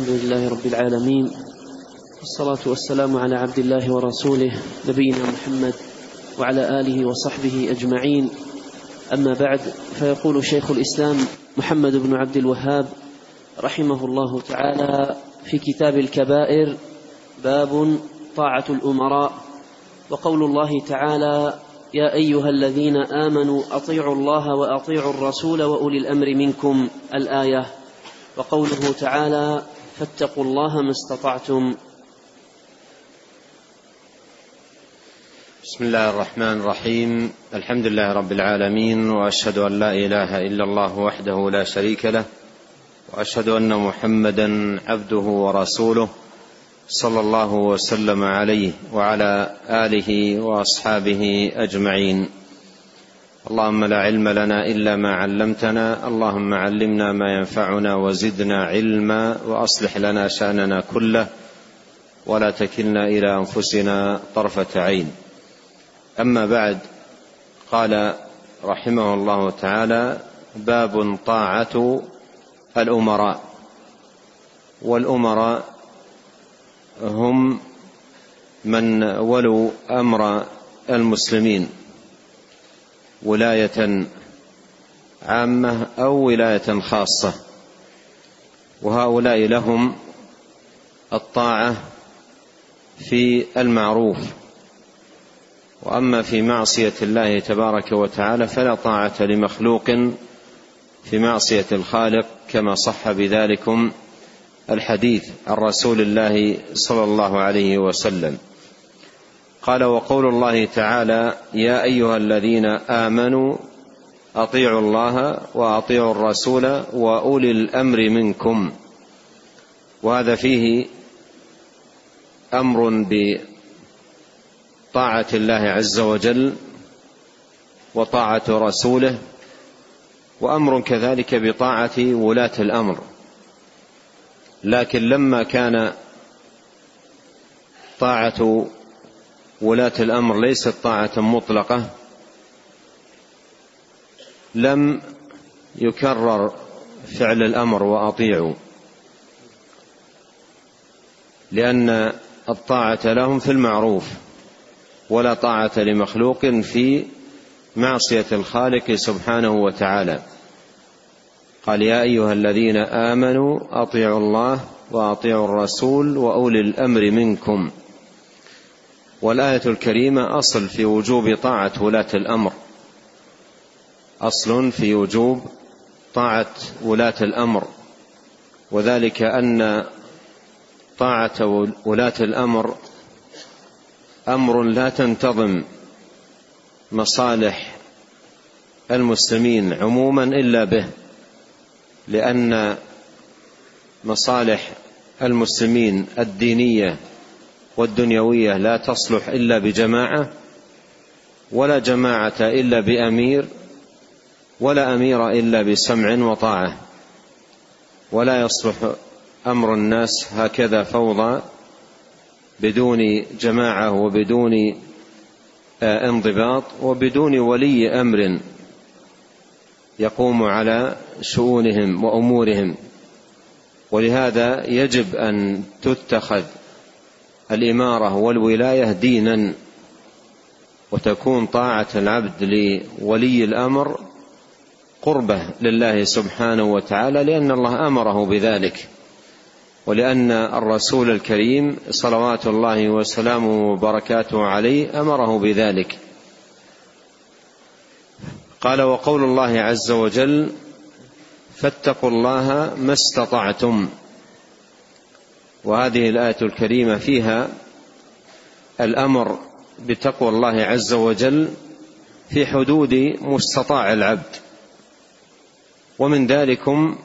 الحمد لله رب العالمين والصلاة والسلام على عبد الله ورسوله نبينا محمد وعلى آله وصحبه أجمعين. أما بعد فيقول شيخ الإسلام محمد بن عبد الوهاب رحمه الله تعالى في كتاب الكبائر باب طاعة الأمراء. وقول الله تعالى يا أيها الذين آمنوا أطيعوا الله وأطيعوا الرسول وأولي الأمر منكم الآية. وقوله تعالى فاتقوا الله ما استطعتم. بسم الله الرحمن الرحيم. الحمد لله رب العالمين وأشهد أن لا إله إلا الله وحده لا شريك له وأشهد أن محمدا عبده ورسوله صلى الله وسلم عليه وعلى آله وأصحابه أجمعين. اللهم لا علم لنا إلا ما علمتنا اللهم علمنا ما ينفعنا وزدنا علما وأصلح لنا شأننا كله ولا تكلنا إلى أنفسنا طرفة عين. أما بعد قال رحمه الله تعالى باب طاعة الأمراء. والأمراء هم من ولوا أمر المسلمين. ولاية عامة أو ولاية خاصة. وهؤلاء لهم الطاعة في المعروف. وأما في معصية الله تبارك وتعالى فلا طاعة لمخلوق في معصية الخالق كما صح بذلكم الحديث عن رسول الله صلى الله عليه وسلم. قال وقول الله تعالى يا أيها الذين آمنوا أطيعوا الله وأطيعوا الرسول وأولي الأمر منكم. وهذا فيه أمر بطاعة الله عز وجل وطاعة رسوله وأمر كذلك بطاعة ولاة الأمر. لكن لما كان طاعة ولاة الأمر ليست طاعة مطلقة لم يكرر فعل الأمر وأطيعوا لأن الطاعة لهم في المعروف ولا طاعة لمخلوق في معصية الخالق سبحانه وتعالى. قال يا أيها الذين آمنوا أطيعوا الله وأطيعوا الرسول وأولي الأمر منكم. والآية الكريمة أصل في وجوب طاعة ولاة الأمر. أصل في وجوب طاعة ولاة الأمر. وذلك أن طاعة ولاة الأمر أمر لا تنتظم مصالح المسلمين عموما إلا به لأن مصالح المسلمين الدينية والدنيوية لا تصلح إلا بجماعة ولا جماعة إلا بأمير ولا أمير إلا بسمع وطاعة. ولا يصلح أمر الناس هكذا فوضى بدون جماعة وبدون آه، انضباط وبدون ولي أمر يقوم على شؤونهم وأمورهم. ولهذا يجب أن تتخذ الإمارة والولاية دينا وتكون طاعة العبد لولي الأمر قربة لله سبحانه وتعالى لأن الله أمره بذلك. ولأن الرسول الكريم صلوات الله وسلامه وبركاته عليه أمره بذلك. قال وقول الله عز وجل فاتقوا الله ما استطعتم. وهذه الآية الكريمة فيها الأمر بتقوى الله عز وجل في حدود مستطاع العبد. ومن ذلكم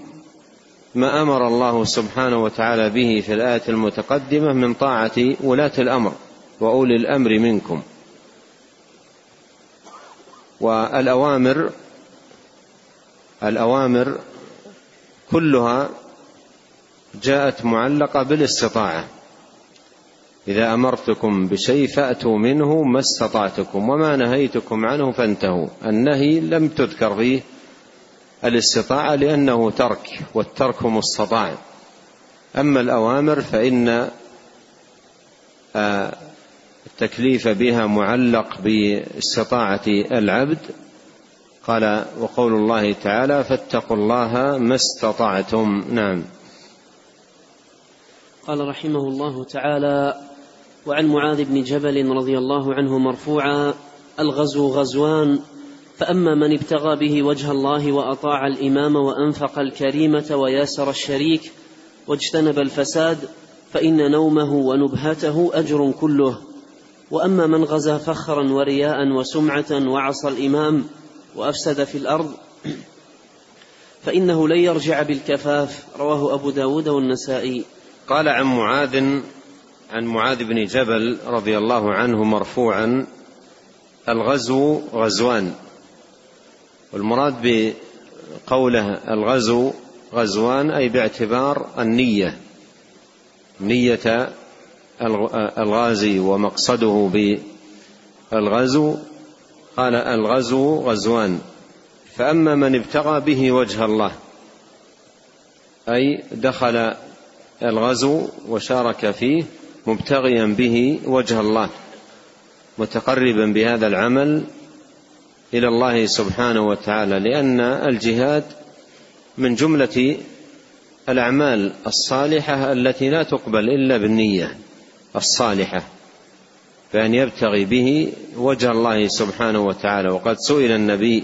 ما أمر الله سبحانه وتعالى به في الآية المتقدمة من طاعة ولاة الأمر وأولي الأمر منكم. والأوامر الأوامر كلها جاءت معلقة بالاستطاعة. إذا أمرتكم بشيء فأتوا منه ما استطعتكم وما نهيتكم عنه فانتهوا. النهي لم تذكر فيه الاستطاعة لأنه ترك والترك مستطاع. أما الأوامر فإن آه، التكليف بها معلق باستطاعة العبد. قال وقول الله تعالى فاتقوا الله ما استطعتم. نعم. قال رحمه الله تعالى وعن معاذ بن جبل رضي الله عنه مرفوعا الغزو غزوان فأما من ابتغى به وجه الله وأطاع الإمام وأنفق الكريمة وياسر الشريك واجتنب الفساد فإن نومه ونبهته أجر كله. وأما من غزا فخرا ورياء وسمعة وعصى الإمام وأفسد في الأرض فإنه لن يرجع بالكفاف رواه أبو داود والنسائي. قال عن معاذ عن معاذ بن جبل رضي الله عنه مرفوعا الغزو غزوان. والمراد بقوله الغزو غزوان أي باعتبار النية نية الغازي ومقصده بالغزو. قال الغزو غزوان. فأما من ابتغى به وجه الله أي دخل الغزو وشارك فيه مبتغيا به وجه الله متقربا بهذا العمل إلى الله سبحانه وتعالى لأن الجهاد من جملة الأعمال الصالحة التي لا تقبل إلا بالنية الصالحة فان يبتغي به وجه الله سبحانه وتعالى. وقد سئل النبي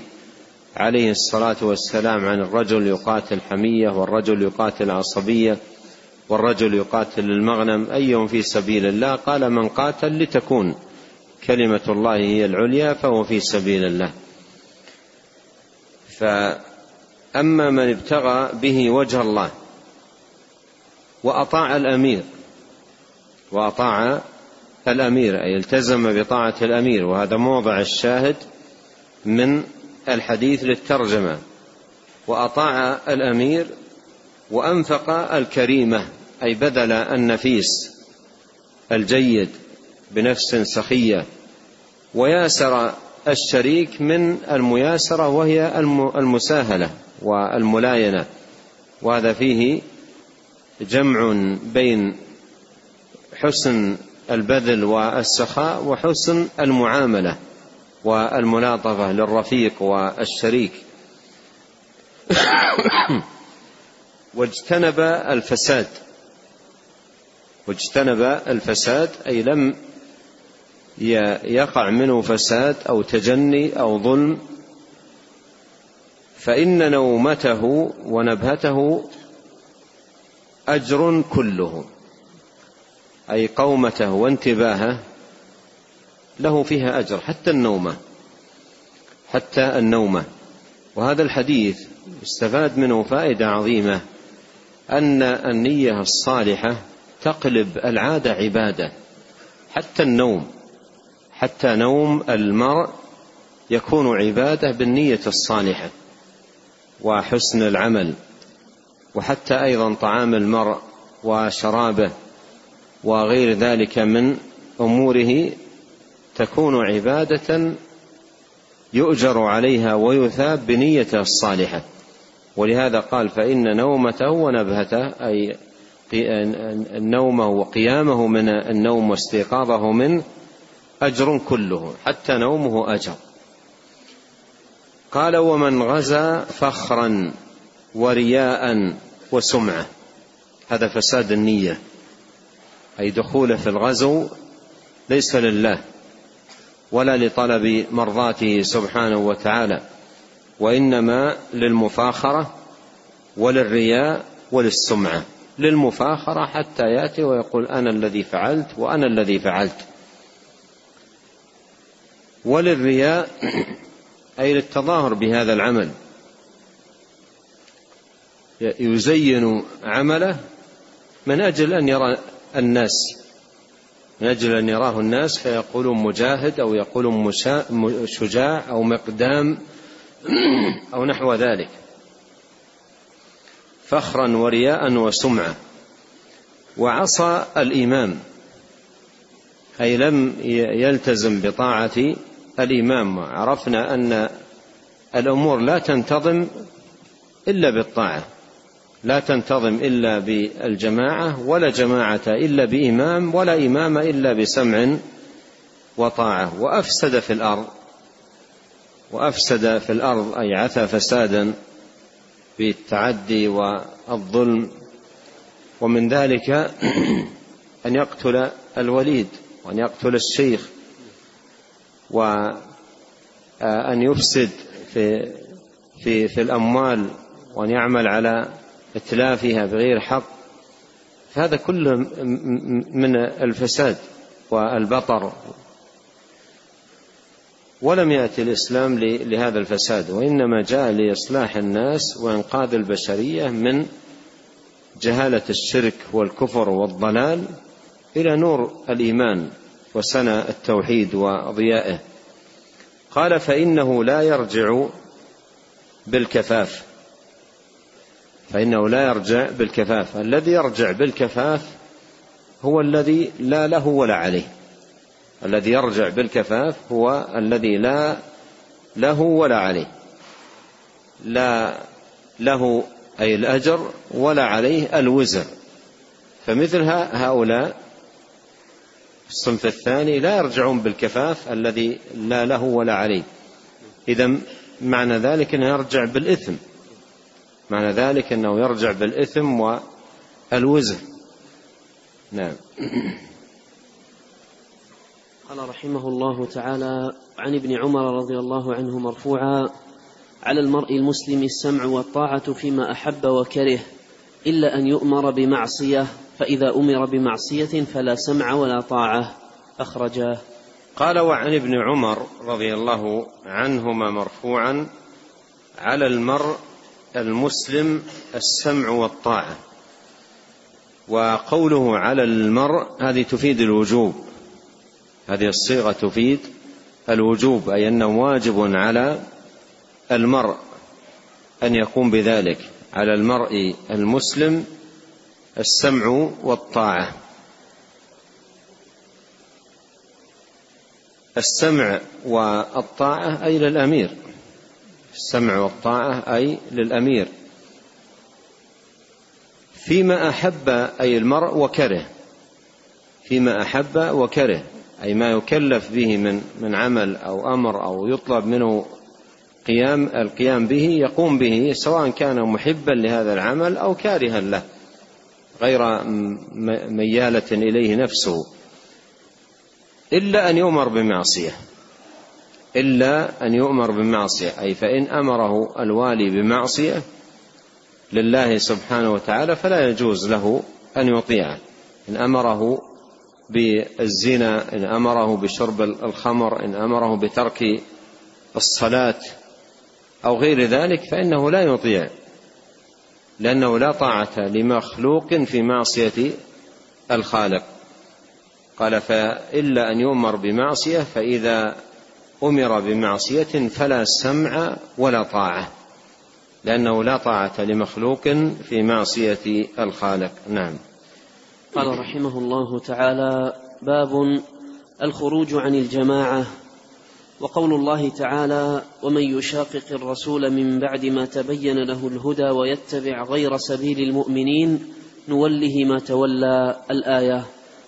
عليه الصلاة والسلام عن الرجل يقاتل حمية والرجل يقاتل عصبية والرجل يقاتل المغنم أيهم في سبيل الله؟ قال من قاتل لتكون كلمة الله هي العليا فهو في سبيل الله. فأما من ابتغى به وجه الله وأطاع الأمير وأطاع الأمير أي التزم بطاعة الأمير وهذا موضع الشاهد من الحديث للترجمة. وأطاع الأمير وأنفق الكريمة. أي بذل النفيس الجيد بنفس سخية وياسر الشريك من المياسرة وهي المساهلة والملاينة. وهذا فيه جمع بين حسن البذل والسخاء وحسن المعاملة والملاطفة للرفيق والشريك. واجتنب الفساد واجتنب الفساد أي لم يقع منه فساد أو تجني أو ظلم فإن نومته ونبهته أجر كله أي قومته وانتباهه له فيها أجر حتى النومة حتى النومة. وهذا الحديث استفاد منه فائدة عظيمة أن النية الصالحة تقلب العادة عبادة حتى النوم حتى نوم المرء يكون عبادة بالنية الصالحة وحسن العمل وحتى أيضا طعام المرء وشرابه وغير ذلك من أموره تكون عبادة يؤجر عليها ويثاب بنيته الصالحة. ولهذا قال فإن نومته ونبهته أي نومه وقيامه من النوم واستيقاظه منه أجر كله حتى نومه أجر. قال ومن غزا فخرا ورياء وسمعة. هذا فساد النية. أي دخوله في الغزو ليس لله ولا لطلب مرضاته سبحانه وتعالى وإنما للمفاخرة وللرياء وللسمعة. للمفاخرة حتى يأتي ويقول أنا الذي فعلت وأنا الذي فعلت. وللرياء أي للتظاهر بهذا العمل. يزين عمله من أجل أن يرى الناس من أجل أن يراه الناس فيقولون مجاهد أو يقولون شجاع أو مقدام أو نحو ذلك. فخرا ورياء وسمعة وعصى الإمام. أي لم يلتزم بطاعة الإمام. عرفنا أن الأمور لا تنتظم إلا بالطاعة. لا تنتظم إلا بالجماعة ولا جماعة إلا بإمام ولا إمام إلا بسمع وطاعة. وأفسد في الأرض. وأفسد في الأرض أي عثى فسادا بالتعدي والظلم ومن ذلك أن يقتل الوليد وأن يقتل الشيخ وأن يفسد في في في الأموال وأن يعمل على إتلافها بغير حق. هذا كله من الفساد والبطر. ولم يأتي الإسلام لهذا الفساد وإنما جاء لإصلاح الناس وإنقاذ البشرية من جهالة الشرك والكفر والضلال إلى نور الإيمان وسنى التوحيد وضيائه. قال فإنه لا يرجع بالكفاف. فإنه لا يرجع بالكفاف. الذي يرجع بالكفاف هو الذي لا له ولا عليه. الذي يرجع بالكفاف هو الذي لا له ولا عليه. لا له أي الأجر ولا عليه الوزر فمثل هؤلاء الصنف الثاني لا يرجعون بالكفاف الذي لا له ولا عليه. إذا معنى ذلك أنه يرجع بالإثم. معنى ذلك أنه يرجع بالإثم والوزر نعم. قال رحمه الله تعالى عن ابن عمر رضي الله عنه مرفوعا على المرء المسلم السمع والطاعة فيما أحب وكره إلا أن يؤمر بمعصية فإذا أمر بمعصية فلا سمع ولا طاعة. أخرجاه. قال وعن ابن عمر رضي الله عنهما مرفوعا على المرء المسلم السمع والطاعة. وقوله على المرء هذه تفيد الوجوب. هذه الصيغة تفيد الوجوب أي أنه واجب على المرء أن يقوم بذلك على المرء المسلم السمع والطاعة. السمع والطاعة أي للأمير. السمع والطاعة أي للأمير. فيما أحب أي المرء وكره. فيما أحب وكره. أي ما يكلف به من من عمل أو أمر أو يطلب منه قيام القيام به يقوم به سواء كان محبا لهذا العمل أو كارها له غير ميالة إليه نفسه. إلا أن يؤمر بمعصية. إلا أن يؤمر بمعصية. أي فإن أمره الوالي بمعصية لله سبحانه وتعالى فلا يجوز له أن يطيعه. إن أمره بالزنا إن أمره بشرب الخمر إن أمره بترك الصلاة أو غير ذلك فإنه لا يطيع لأنه لا طاعة لمخلوق في معصية الخالق. قال فإلا أن يؤمر بمعصية فإذا أمر بمعصية فلا سمع ولا طاعة لأنه لا طاعة لمخلوق في معصية الخالق. نعم. قال رحمه الله تعالى باب الخروج عن الجماعة. وقول الله تعالى ومن يشاقق الرسول من بعد ما تبين له الهدى ويتبع غير سبيل المؤمنين نوله ما تولى الآية.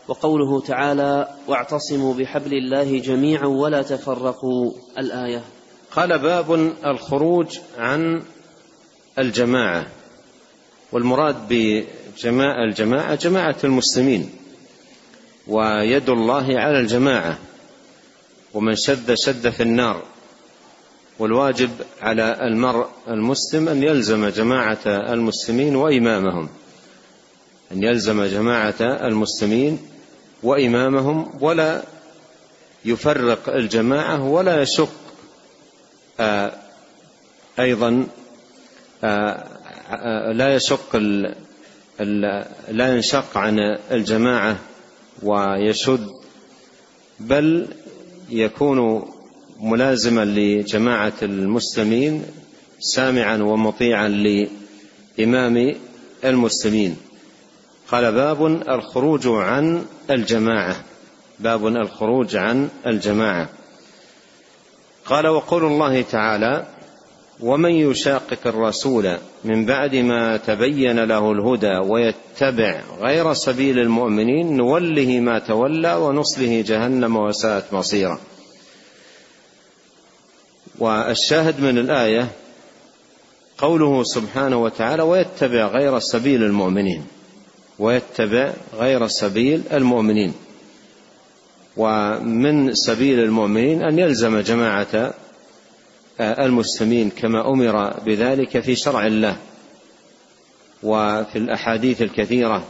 وقوله تعالى واعتصموا بحبل الله جميعا ولا تفرقوا الآية. قال باب الخروج عن الجماعة. والمراد بجماعة الجماعة جماعة المسلمين ويد الله على الجماعة ومن شد شد في النار والواجب على المرء المسلم أن يلزم جماعة المسلمين وإمامهم أن يلزم جماعة المسلمين وإمامهم ولا يفرق الجماعة ولا يشق آه، أيضا آه، آه، لا يشق لا ينشق عن الجماعة ويشد بل يكون ملازما لجماعة المسلمين سامعا ومطيعا لإمام المسلمين. قال باب الخروج عن الجماعة. باب الخروج عن الجماعة. قال وقول الله تعالى ومن يشاقق الرسول من بعد ما تبين له الهدى ويتبع غير سبيل المؤمنين نوله ما تولى ونصله جهنم وساءت مصيرا والشاهد من الآية قوله سبحانه وتعالى ويتبع غير سبيل المؤمنين ويتبع غير سبيل المؤمنين. ومن سبيل المؤمنين أن يلزم جماعة المسلمين كما أمر بذلك في شرع الله وفي الأحاديث الكثيرة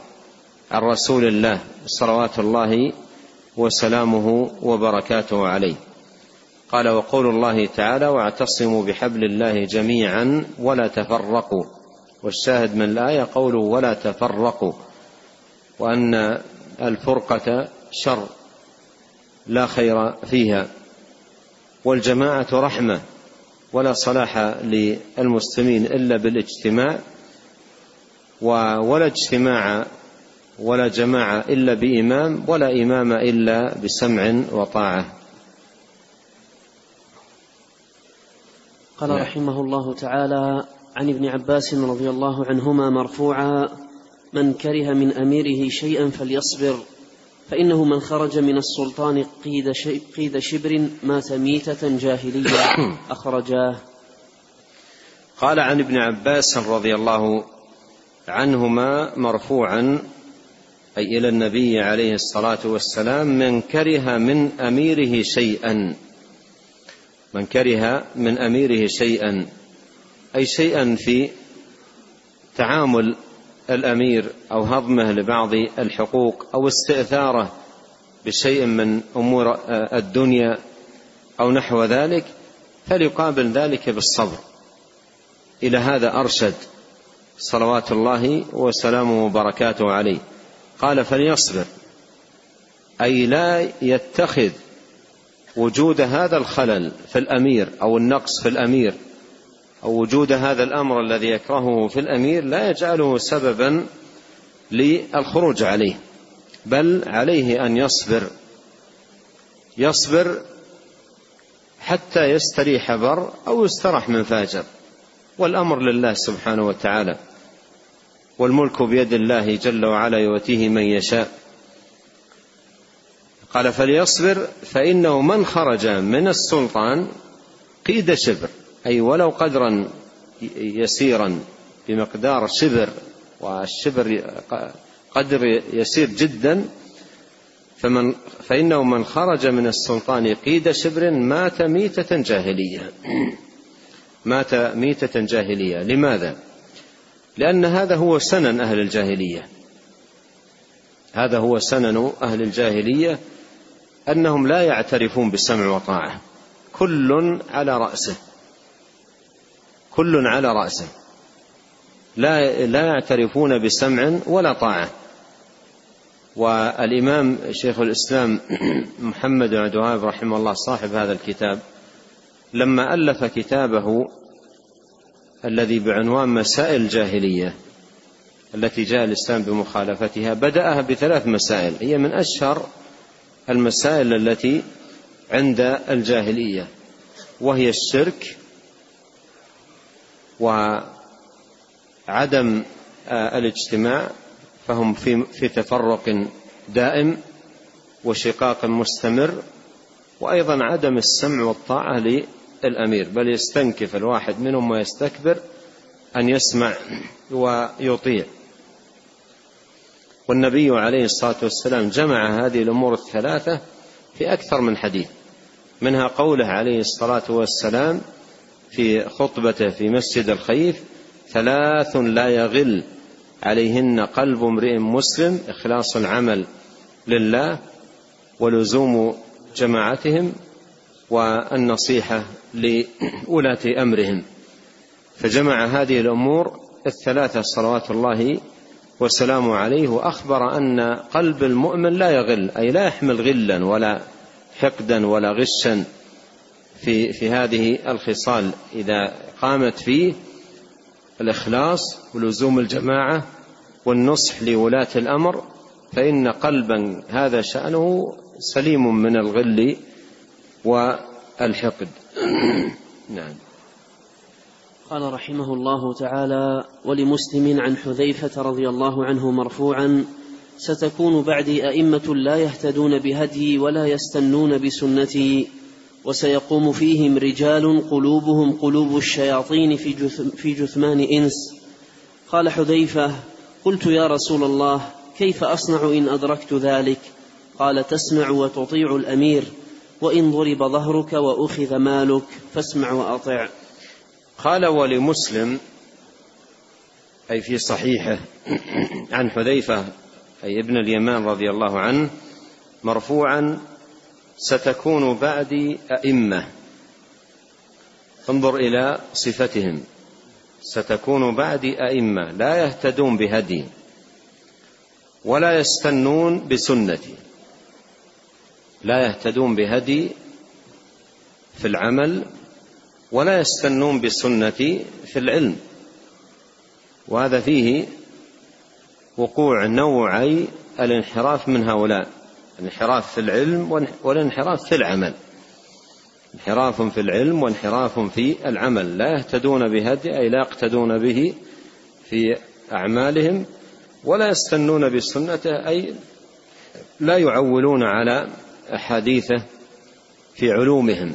عن رسول الله صلوات الله وسلامه وبركاته عليه. قال وقول الله تعالى واعتصموا بحبل الله جميعا ولا تفرقوا والشاهد من الآية قوله ولا تفرقوا وأن الفرقة شر لا خير فيها. والجماعة رحمة. ولا صلاح للمسلمين إلا بالاجتماع ولا اجتماع ولا جماعة إلا بإمام ولا إمام إلا بسمع وطاعة قال نعم. رحمه الله تعالى عن ابن عباس رضي الله عنهما مرفوعا من كره من أميره شيئا فليصبر فإنه من خرج من السلطان قيد, قيد شبر مات ميتة جاهلية. أخرجاه. قال عن ابن عباس رضي الله عنهما مرفوعا أي إلى النبي عليه الصلاة والسلام من كره من أميره شيئا. من كره من أميره شيئا. أي شيئا في تعامل الأمير أو هضمه لبعض الحقوق أو استئثاره بشيء من أمور الدنيا أو نحو ذلك فليقابل ذلك بالصبر. إلى هذا أرشد صلوات الله وسلامه وبركاته عليه. قال فليصبر. أي لا يتخذ وجود هذا الخلل في الأمير أو النقص في الأمير أو وجود هذا الأمر الذي يكرهه في الأمير لا يجعله سببا للخروج عليه بل عليه أن يصبر يصبر حتى يستريح بر أو يسترح من فاجر. والأمر لله سبحانه وتعالى والملك بيد الله جل وعلا يؤتيه من يشاء. قال فليصبر فإنه من خرج من السلطان قيد شبر. أي ولو قدرا يسيرا بمقدار شبر والشبر قدر يسير جدا فمن فإنه من خرج من السلطان قيد شبر مات ميتة جاهلية. مات ميتة جاهلية. لماذا؟ لأن هذا هو سنن أهل الجاهلية. هذا هو سنن أهل الجاهلية أنهم لا يعترفون بالسمع والطاعة. كل على رأسه. كل على رأسه. لا لا يعترفون بسمع ولا طاعة. والإمام شيخ الإسلام محمد بن عبد الوهاب رحمه الله صاحب هذا الكتاب لما ألف كتابه الذي بعنوان مسائل الجاهلية التي جاء الإسلام بمخالفتها بدأها بثلاث مسائل. هي من أشهر المسائل التي عند الجاهلية وهي الشرك وعدم آه، الاجتماع فهم في في تفرق دائم وشقاق مستمر وأيضا عدم السمع والطاعة للأمير. بل يستنكف الواحد منهم ويستكبر أن يسمع ويطيع. والنبي عليه الصلاة والسلام جمع هذه الأمور الثلاثة في أكثر من حديث منها قوله عليه الصلاة والسلام في خطبته في مسجد الخيف ثلاث لا يغل عليهن قلب امرئ مسلم إخلاص العمل لله ولزوم جماعتهم والنصيحة لولاة أمرهم. فجمع هذه الأمور الثلاثة صلوات الله وسلامه عليه وأخبر أن قلب المؤمن لا يغل أي لا يحمل غلا ولا حقدا ولا غشا. في في هذه الخصال. إذا قامت فيه الإخلاص ولزوم الجماعة والنصح لولاة الأمر فإن قلبا هذا شأنه سليم من الغل والحقد. نعم. قال رحمه الله تعالى ولمسلم عن حذيفة رضي الله عنه مرفوعا ستكون بعدي أئمة لا يهتدون بهدي ولا يستنون بسنتي وسيقوم فيهم رجال قلوبهم قلوب الشياطين في, في جثمان إنس. قال حذيفة قلت يا رسول الله كيف أصنع إن أدركت ذلك؟ قال تسمع وتطيع الأمير وإن ضرب ظهرك وأخذ مالك فاسمع وأطع. قال ولمسلم أي في صحيحه عن حذيفة أي ابن اليمان رضي الله عنه مرفوعا ستكون بعدي أئمة. انظر إلى صفتهم. ستكون بعدي أئمة. لا يهتدون بهدي. ولا يستنون بسنتي. لا يهتدون بهدي في العمل. ولا يستنون بسنتي في العلم. وهذا فيه وقوع نوعي الانحراف من هؤلاء. الانحراف في العلم والانحراف في العمل. انحراف في العلم وانحراف في العمل. لا يهتدون بهدي أي لا يقتدون به في أعمالهم ولا يستنون بسنته أي لا يعولون على أحاديثه في علومهم.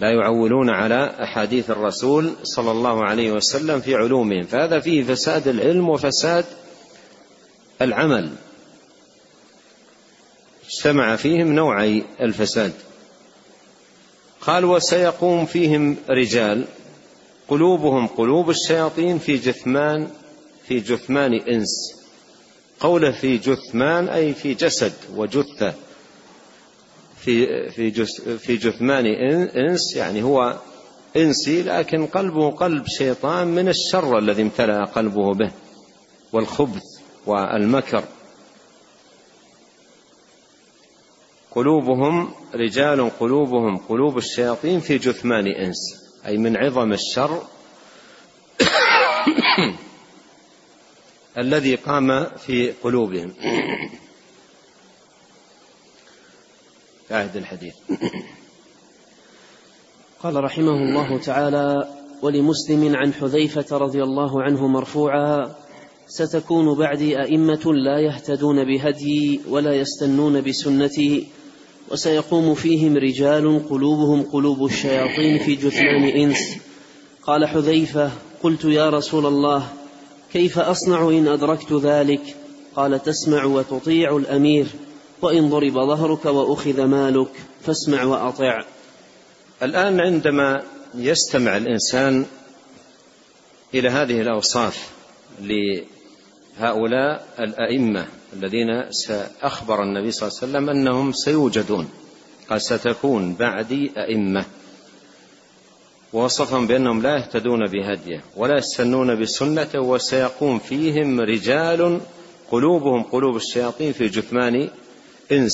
لا يعولون على أحاديث الرسول صلى الله عليه وسلم في علومهم. فهذا فيه فساد العلم وفساد العمل. اجتمع فيهم نوعي الفساد. قال وسيقوم فيهم رجال قلوبهم قلوب الشياطين في جثمان في جثمان إنس. قوله في جثمان أي في جسد وجثة في في في جثمان إنس يعني هو إنسي لكن قلبه قلب شيطان من الشر الذي امتلأ قلبه به والخبث والمكر. قلوبهم رجال قلوبهم قلوب الشياطين في جثمان إنس أي من عظم الشر. الذي قام في قلوبهم. عهد الحديث. قال رحمه الله تعالى ولمسلم عن حذيفة رضي الله عنه مرفوعا ستكون بعدي أئمة لا يهتدون بهدي ولا يستنون بسنتي وسيقوم فيهم رجال قلوبهم قلوب الشياطين في جثمان إنس. قال حذيفة قلت يا رسول الله كيف أصنع إن أدركت ذلك؟ قال تسمع وتطيع الأمير وإن ضرب ظهرك وأخذ مالك فاسمع وأطع. الآن عندما يستمع الإنسان إلى هذه الأوصاف لهؤلاء الأئمة الذين أخبر النبي صلى الله عليه وسلم أنهم سيوجدون قال ستكون بعدي أئمة. ووصفهم بأنهم لا يهتدون بهديه ولا يستنون بسنته وسيقوم فيهم رجال قلوبهم قلوب الشياطين في جثمان إنس.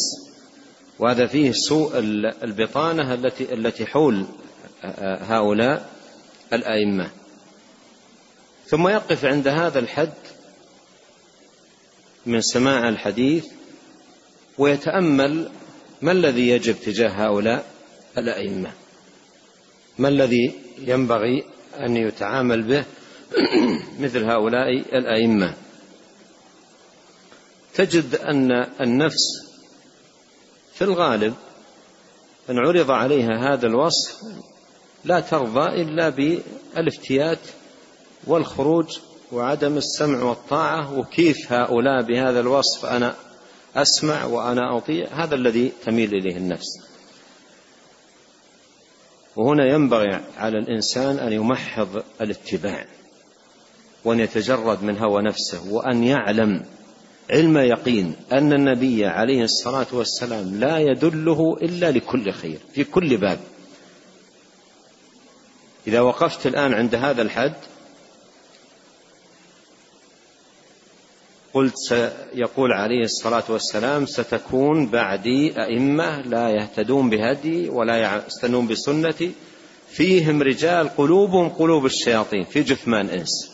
وهذا فيه سوء البطانة التي التي حول هؤلاء الأئمة. ثم يقف عند هذا الحد من سماع الحديث ويتأمل ما الذي يجب تجاه هؤلاء الأئمة. ما الذي ينبغي أن يتعامل به مثل هؤلاء الأئمة. تجد أن النفس في الغالب إن عرض عليها هذا الوصف لا ترضى إلا بالإفتيات والخروج وعدم السمع والطاعة وكيف هؤلاء بهذا الوصف أنا أسمع وأنا أطيع؟ هذا الذي تميل إليه النفس. وهنا ينبغي على الإنسان أن يمحض الاتباع وأن يتجرد من هوى نفسه وأن يعلم علم يقين أن النبي عليه الصلاة والسلام لا يدله إلا لكل خير في كل باب. إذا وقفت الآن عند هذا الحد قلت يقول عليه الصلاة والسلام ستكون بعدي أئمة لا يهتدون بهدي ولا يستنون بسنتي. فيهم رجال قلوبهم قلوب الشياطين في جثمان إنس.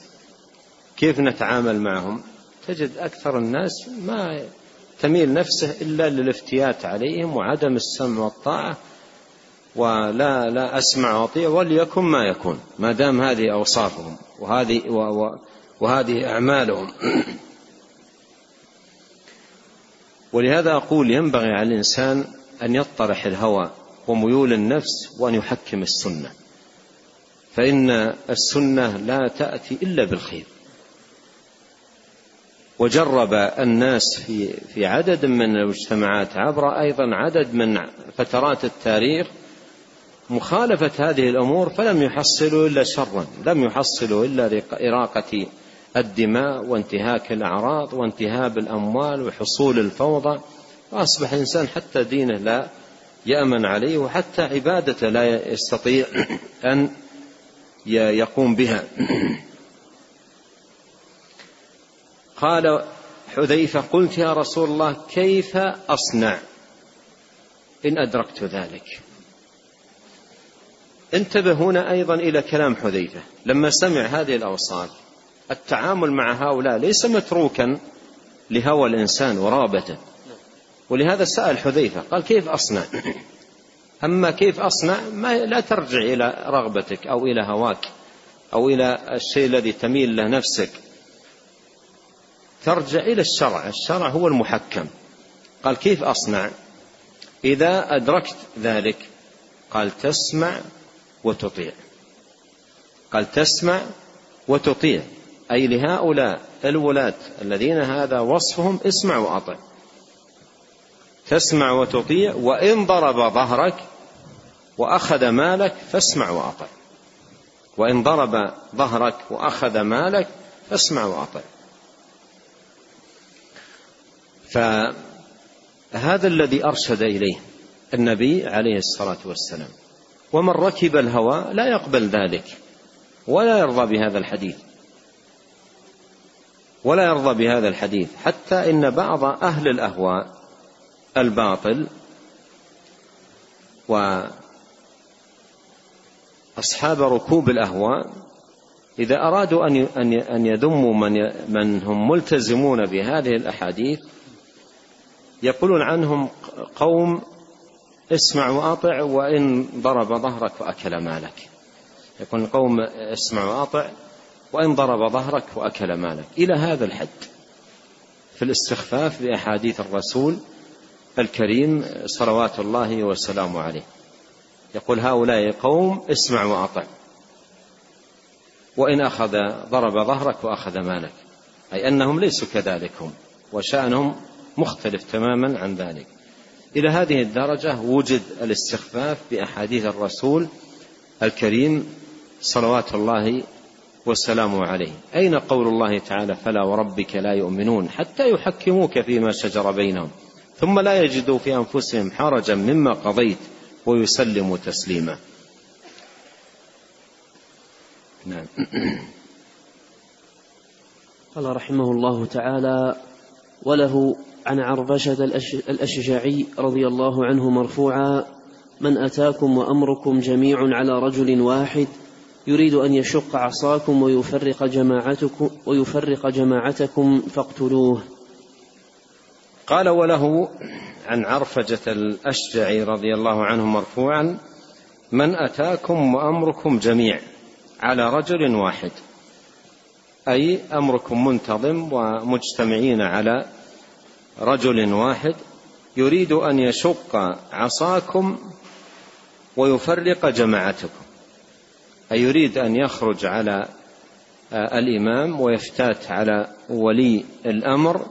كيف نتعامل معهم؟ تجد أكثر الناس ما تميل نفسه إلا للافتيات عليهم وعدم السمع والطاعة ولا لا أسمع وأطيع وليكن ما يكون. ما دام هذه أوصافهم وهذه وهذه أعمالهم. ولهذا أقول ينبغي على الإنسان أن يطرح الهوى وميول النفس وأن يحكم السنة. فإن السنة لا تأتي إلا بالخير. وجرب الناس في في عدد من المجتمعات عبر أيضا عدد من فترات التاريخ مخالفة هذه الأمور فلم يحصلوا إلا شرا لم يحصلوا إلا إراقة الدماء وانتهاك الأعراض وانتهاب الأموال وحصول الفوضى وأصبح الإنسان حتى دينه لا يأمن عليه وحتى عبادته لا يستطيع أن يقوم بها. قال حذيفة قلت يا رسول الله كيف أصنع؟ إن أدركت ذلك. انتبه هنا أيضا إلى كلام حذيفة. لما سمع هذه الأوصاف التعامل مع هؤلاء ليس متروكا لهوى الإنسان ورغبته ولهذا سأل حذيفة قال كيف أصنع؟ أما كيف أصنع؟ ما لا ترجع إلى رغبتك أو إلى هواك أو إلى الشيء الذي تميل له نفسك. ترجع إلى الشرع الشرع هو المحكم. قال كيف أصنع؟ إذا أدركت ذلك قال تسمع وتطيع. قال تسمع وتطيع. أي لهؤلاء الولاة الذين هذا وصفهم اسمع وأطع. تسمع وتطيع وإن ضرب ظهرك وأخذ مالك فاسمع وأطع. وإن ضرب ظهرك وأخذ مالك فاسمع وأطع. فهذا الذي أرشد إليه النبي عليه الصلاة والسلام. ومن ركب الهوى لا يقبل ذلك ولا يرضى بهذا الحديث. ولا يرضى بهذا الحديث حتى إن بعض أهل الأهواء الباطل واصحاب ركوب الأهواء إذا أرادوا أن أن يذموا من من هم ملتزمون بهذه الأحاديث يقولون عنهم قوم اسمع وأطع وإن ضرب ظهرك وأكل مالك. يكون قوم اسمع وأطع وإن ضرب ظهرك وأكل مالك. إلى هذا الحد. في الاستخفاف بأحاديث الرسول الكريم صلوات الله وسلامه عليه. يقول هؤلاء قوم اسمع وأطع. وإن أخذ ضرب ظهرك وأخذ مالك. أي أنهم ليسوا كذلك هم وشأنهم مختلف تماما عن ذلك. إلى هذه الدرجة وجد الاستخفاف بأحاديث الرسول الكريم صلوات الله والسلام عليه. أين قول الله تعالى فلا وربك لا يؤمنون حتى يحكموك فيما شجر بينهم ثم لا يجدوا في أنفسهم حرجا مما قضيت ويسلموا تسليما. نعم. قال رحمه الله تعالى وله عن عربشة الأشجعي رضي الله عنه مرفوعا من أتاكم وأمركم جميع على رجل واحد يريد أن يشق عصاكم ويفرق جماعتكم ويفرق جماعتكم فاقتلوه. قال وله عن عرفجة الأشجعي رضي الله عنه مرفوعا من أتاكم وأمركم جميع على رجل واحد أي أمركم منتظم ومجتمعين على رجل واحد يريد أن يشق عصاكم ويفرق جماعتكم اي يريد أن يخرج على آه، الإمام ويفتات على ولي الأمر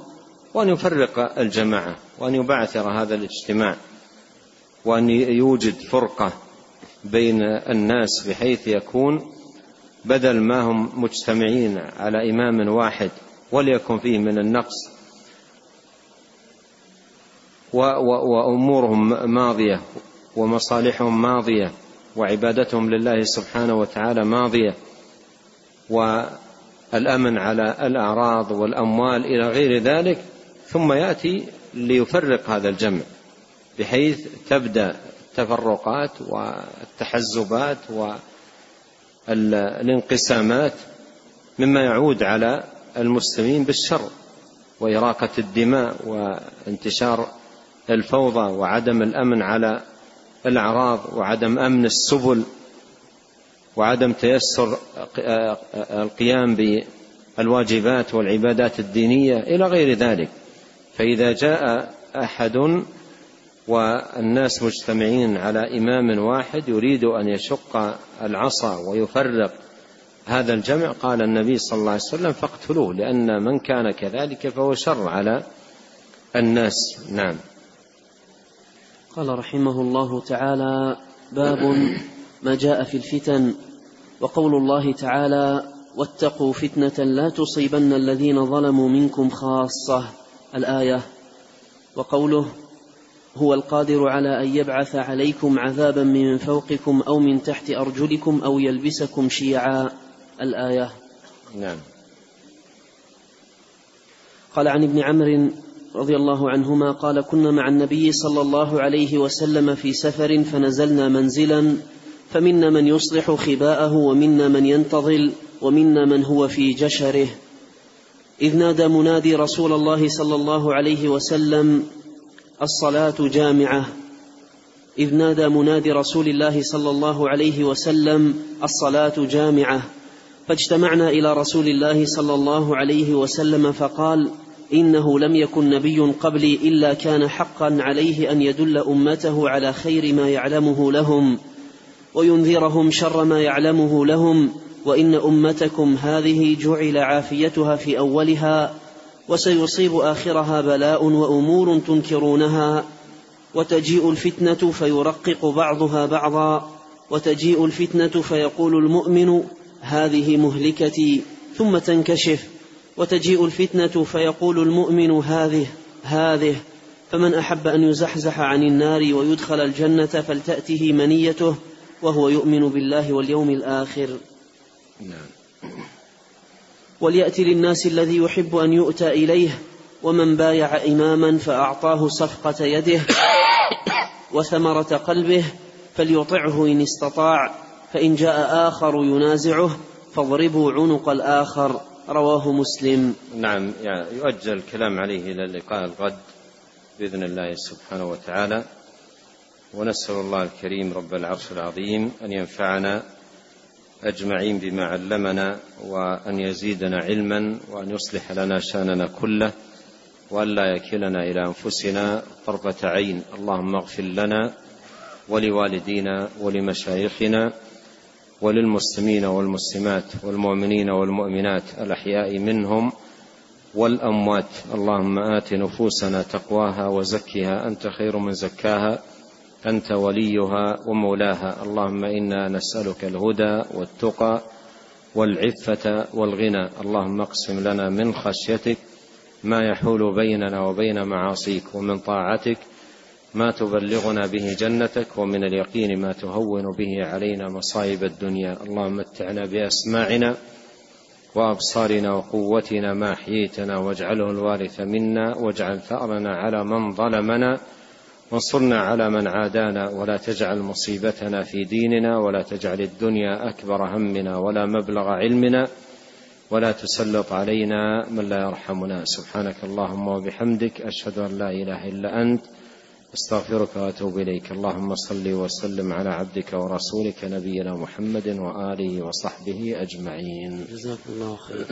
وأن يفرق الجماعة وأن يبعثر هذا الاجتماع وأن يوجد فرقة بين الناس بحيث يكون بدل ما هم مجتمعين على إمام واحد وليكن فيه من النقص وأمورهم ماضية ومصالحهم ماضية وعبادتهم لله سبحانه وتعالى ماضية. والأمن على الأعراض والأموال إلى غير ذلك ثم يأتي ليفرق هذا الجمع بحيث تبدأ التفرقات والتحزبات والانقسامات مما يعود على المسلمين بالشر وإراقة الدماء وانتشار الفوضى وعدم الأمن على الأعراض وعدم أمن السبل وعدم تيسر القيام بالواجبات والعبادات الدينية إلى غير ذلك. فإذا جاء أحد والناس مجتمعين على إمام واحد يريد أن يشق العصا ويفرق هذا الجمع قال النبي صلى الله عليه وسلم فاقتلوه لأن من كان كذلك فهو شر على الناس. نعم. قال رحمه الله تعالى باب ما جاء في الفتن. وقول الله تعالى واتقوا فتنة لا تصيبن الذين ظلموا منكم خاصة. الآية. وقوله هو القادر على أن يبعث عليكم عذابا من فوقكم أو من تحت أرجلكم أو يلبسكم شيعا. الآية. نعم. قال عن ابن عمرو رضي الله عنهما قال كنا مع النبي صلى الله عليه وسلم في سفر فنزلنا منزلا فمنا من يصلح خباءه ومنا من ينتظل ومنا من هو في جشره. إذ نادى منادي رسول الله صلى الله عليه وسلم الصلاة جامعة. إذ نادى منادي رسول الله صلى الله عليه وسلم الصلاة جامعة. فاجتمعنا إلى رسول الله صلى الله عليه وسلم فقال إنه لم يكن نبي قبلي إلا كان حقا عليه أن يدل أمته على خير ما يعلمه لهم وينذرهم شر ما يعلمه لهم وإن أمتكم هذه جعل عافيتها في أولها وسيصيب آخرها بلاء وأمور تنكرونها وتجيء الفتنة فيرقق بعضها بعضا وتجيء الفتنة فيقول المؤمن هذه مهلكتي ثم تنكشف وتجيء الفتنة فيقول المؤمن هذه هذه. فمن أحب أن يزحزح عن النار ويدخل الجنة فلتأته منيته وهو يؤمن بالله واليوم الآخر. نعم. وليأت للناس الذي يحب أن يؤتى إليه ومن بايع إماما فأعطاه صفقة يده وثمرة قلبه فليطعه إن استطاع فإن جاء آخر ينازعه فاضربوا عنق الآخر. رواه مسلم. نعم يعني يؤجل الكلام عليه إلى اللقاء الغد بإذن الله سبحانه وتعالى. ونسأل الله الكريم رب العرش العظيم أن ينفعنا أجمعين بما علمنا وأن يزيدنا علما وأن يصلح لنا شأننا كله وأن لا يكلنا إلى أنفسنا طرفة عين. اللهم اغفر لنا ولوالدينا ولمشايخنا وللمسلمين والمسلمات والمؤمنين والمؤمنات الأحياء منهم والأموات. اللهم آت نفوسنا تقواها وزكها. أنت خير من زكاها. أنت وليها ومولاها. اللهم إنا نسألك الهدى والتقى والعفة والغنى. اللهم اقسم لنا من خشيتك ما يحول بيننا وبين معاصيك ومن طاعتك ما تبلغنا به جنتك ومن اليقين ما تهون به علينا مصائب الدنيا. اللهم متعنا بأسماعنا وأبصارنا وقوتنا ما احييتنا واجعله الوارث منا واجعل ثأرنا على من ظلمنا وانصرنا على من عادانا. ولا تجعل مصيبتنا في ديننا ولا تجعل الدنيا أكبر همنا ولا مبلغ علمنا ولا تسلط علينا من لا يرحمنا. سبحانك اللهم وبحمدك أشهد أن لا إله إلا أنت أستغفرك وأتوب إليك. اللهم صل وسلم على عبدك ورسولك نبينا محمد وآله وصحبه أجمعين. جزاكم الله خيرا.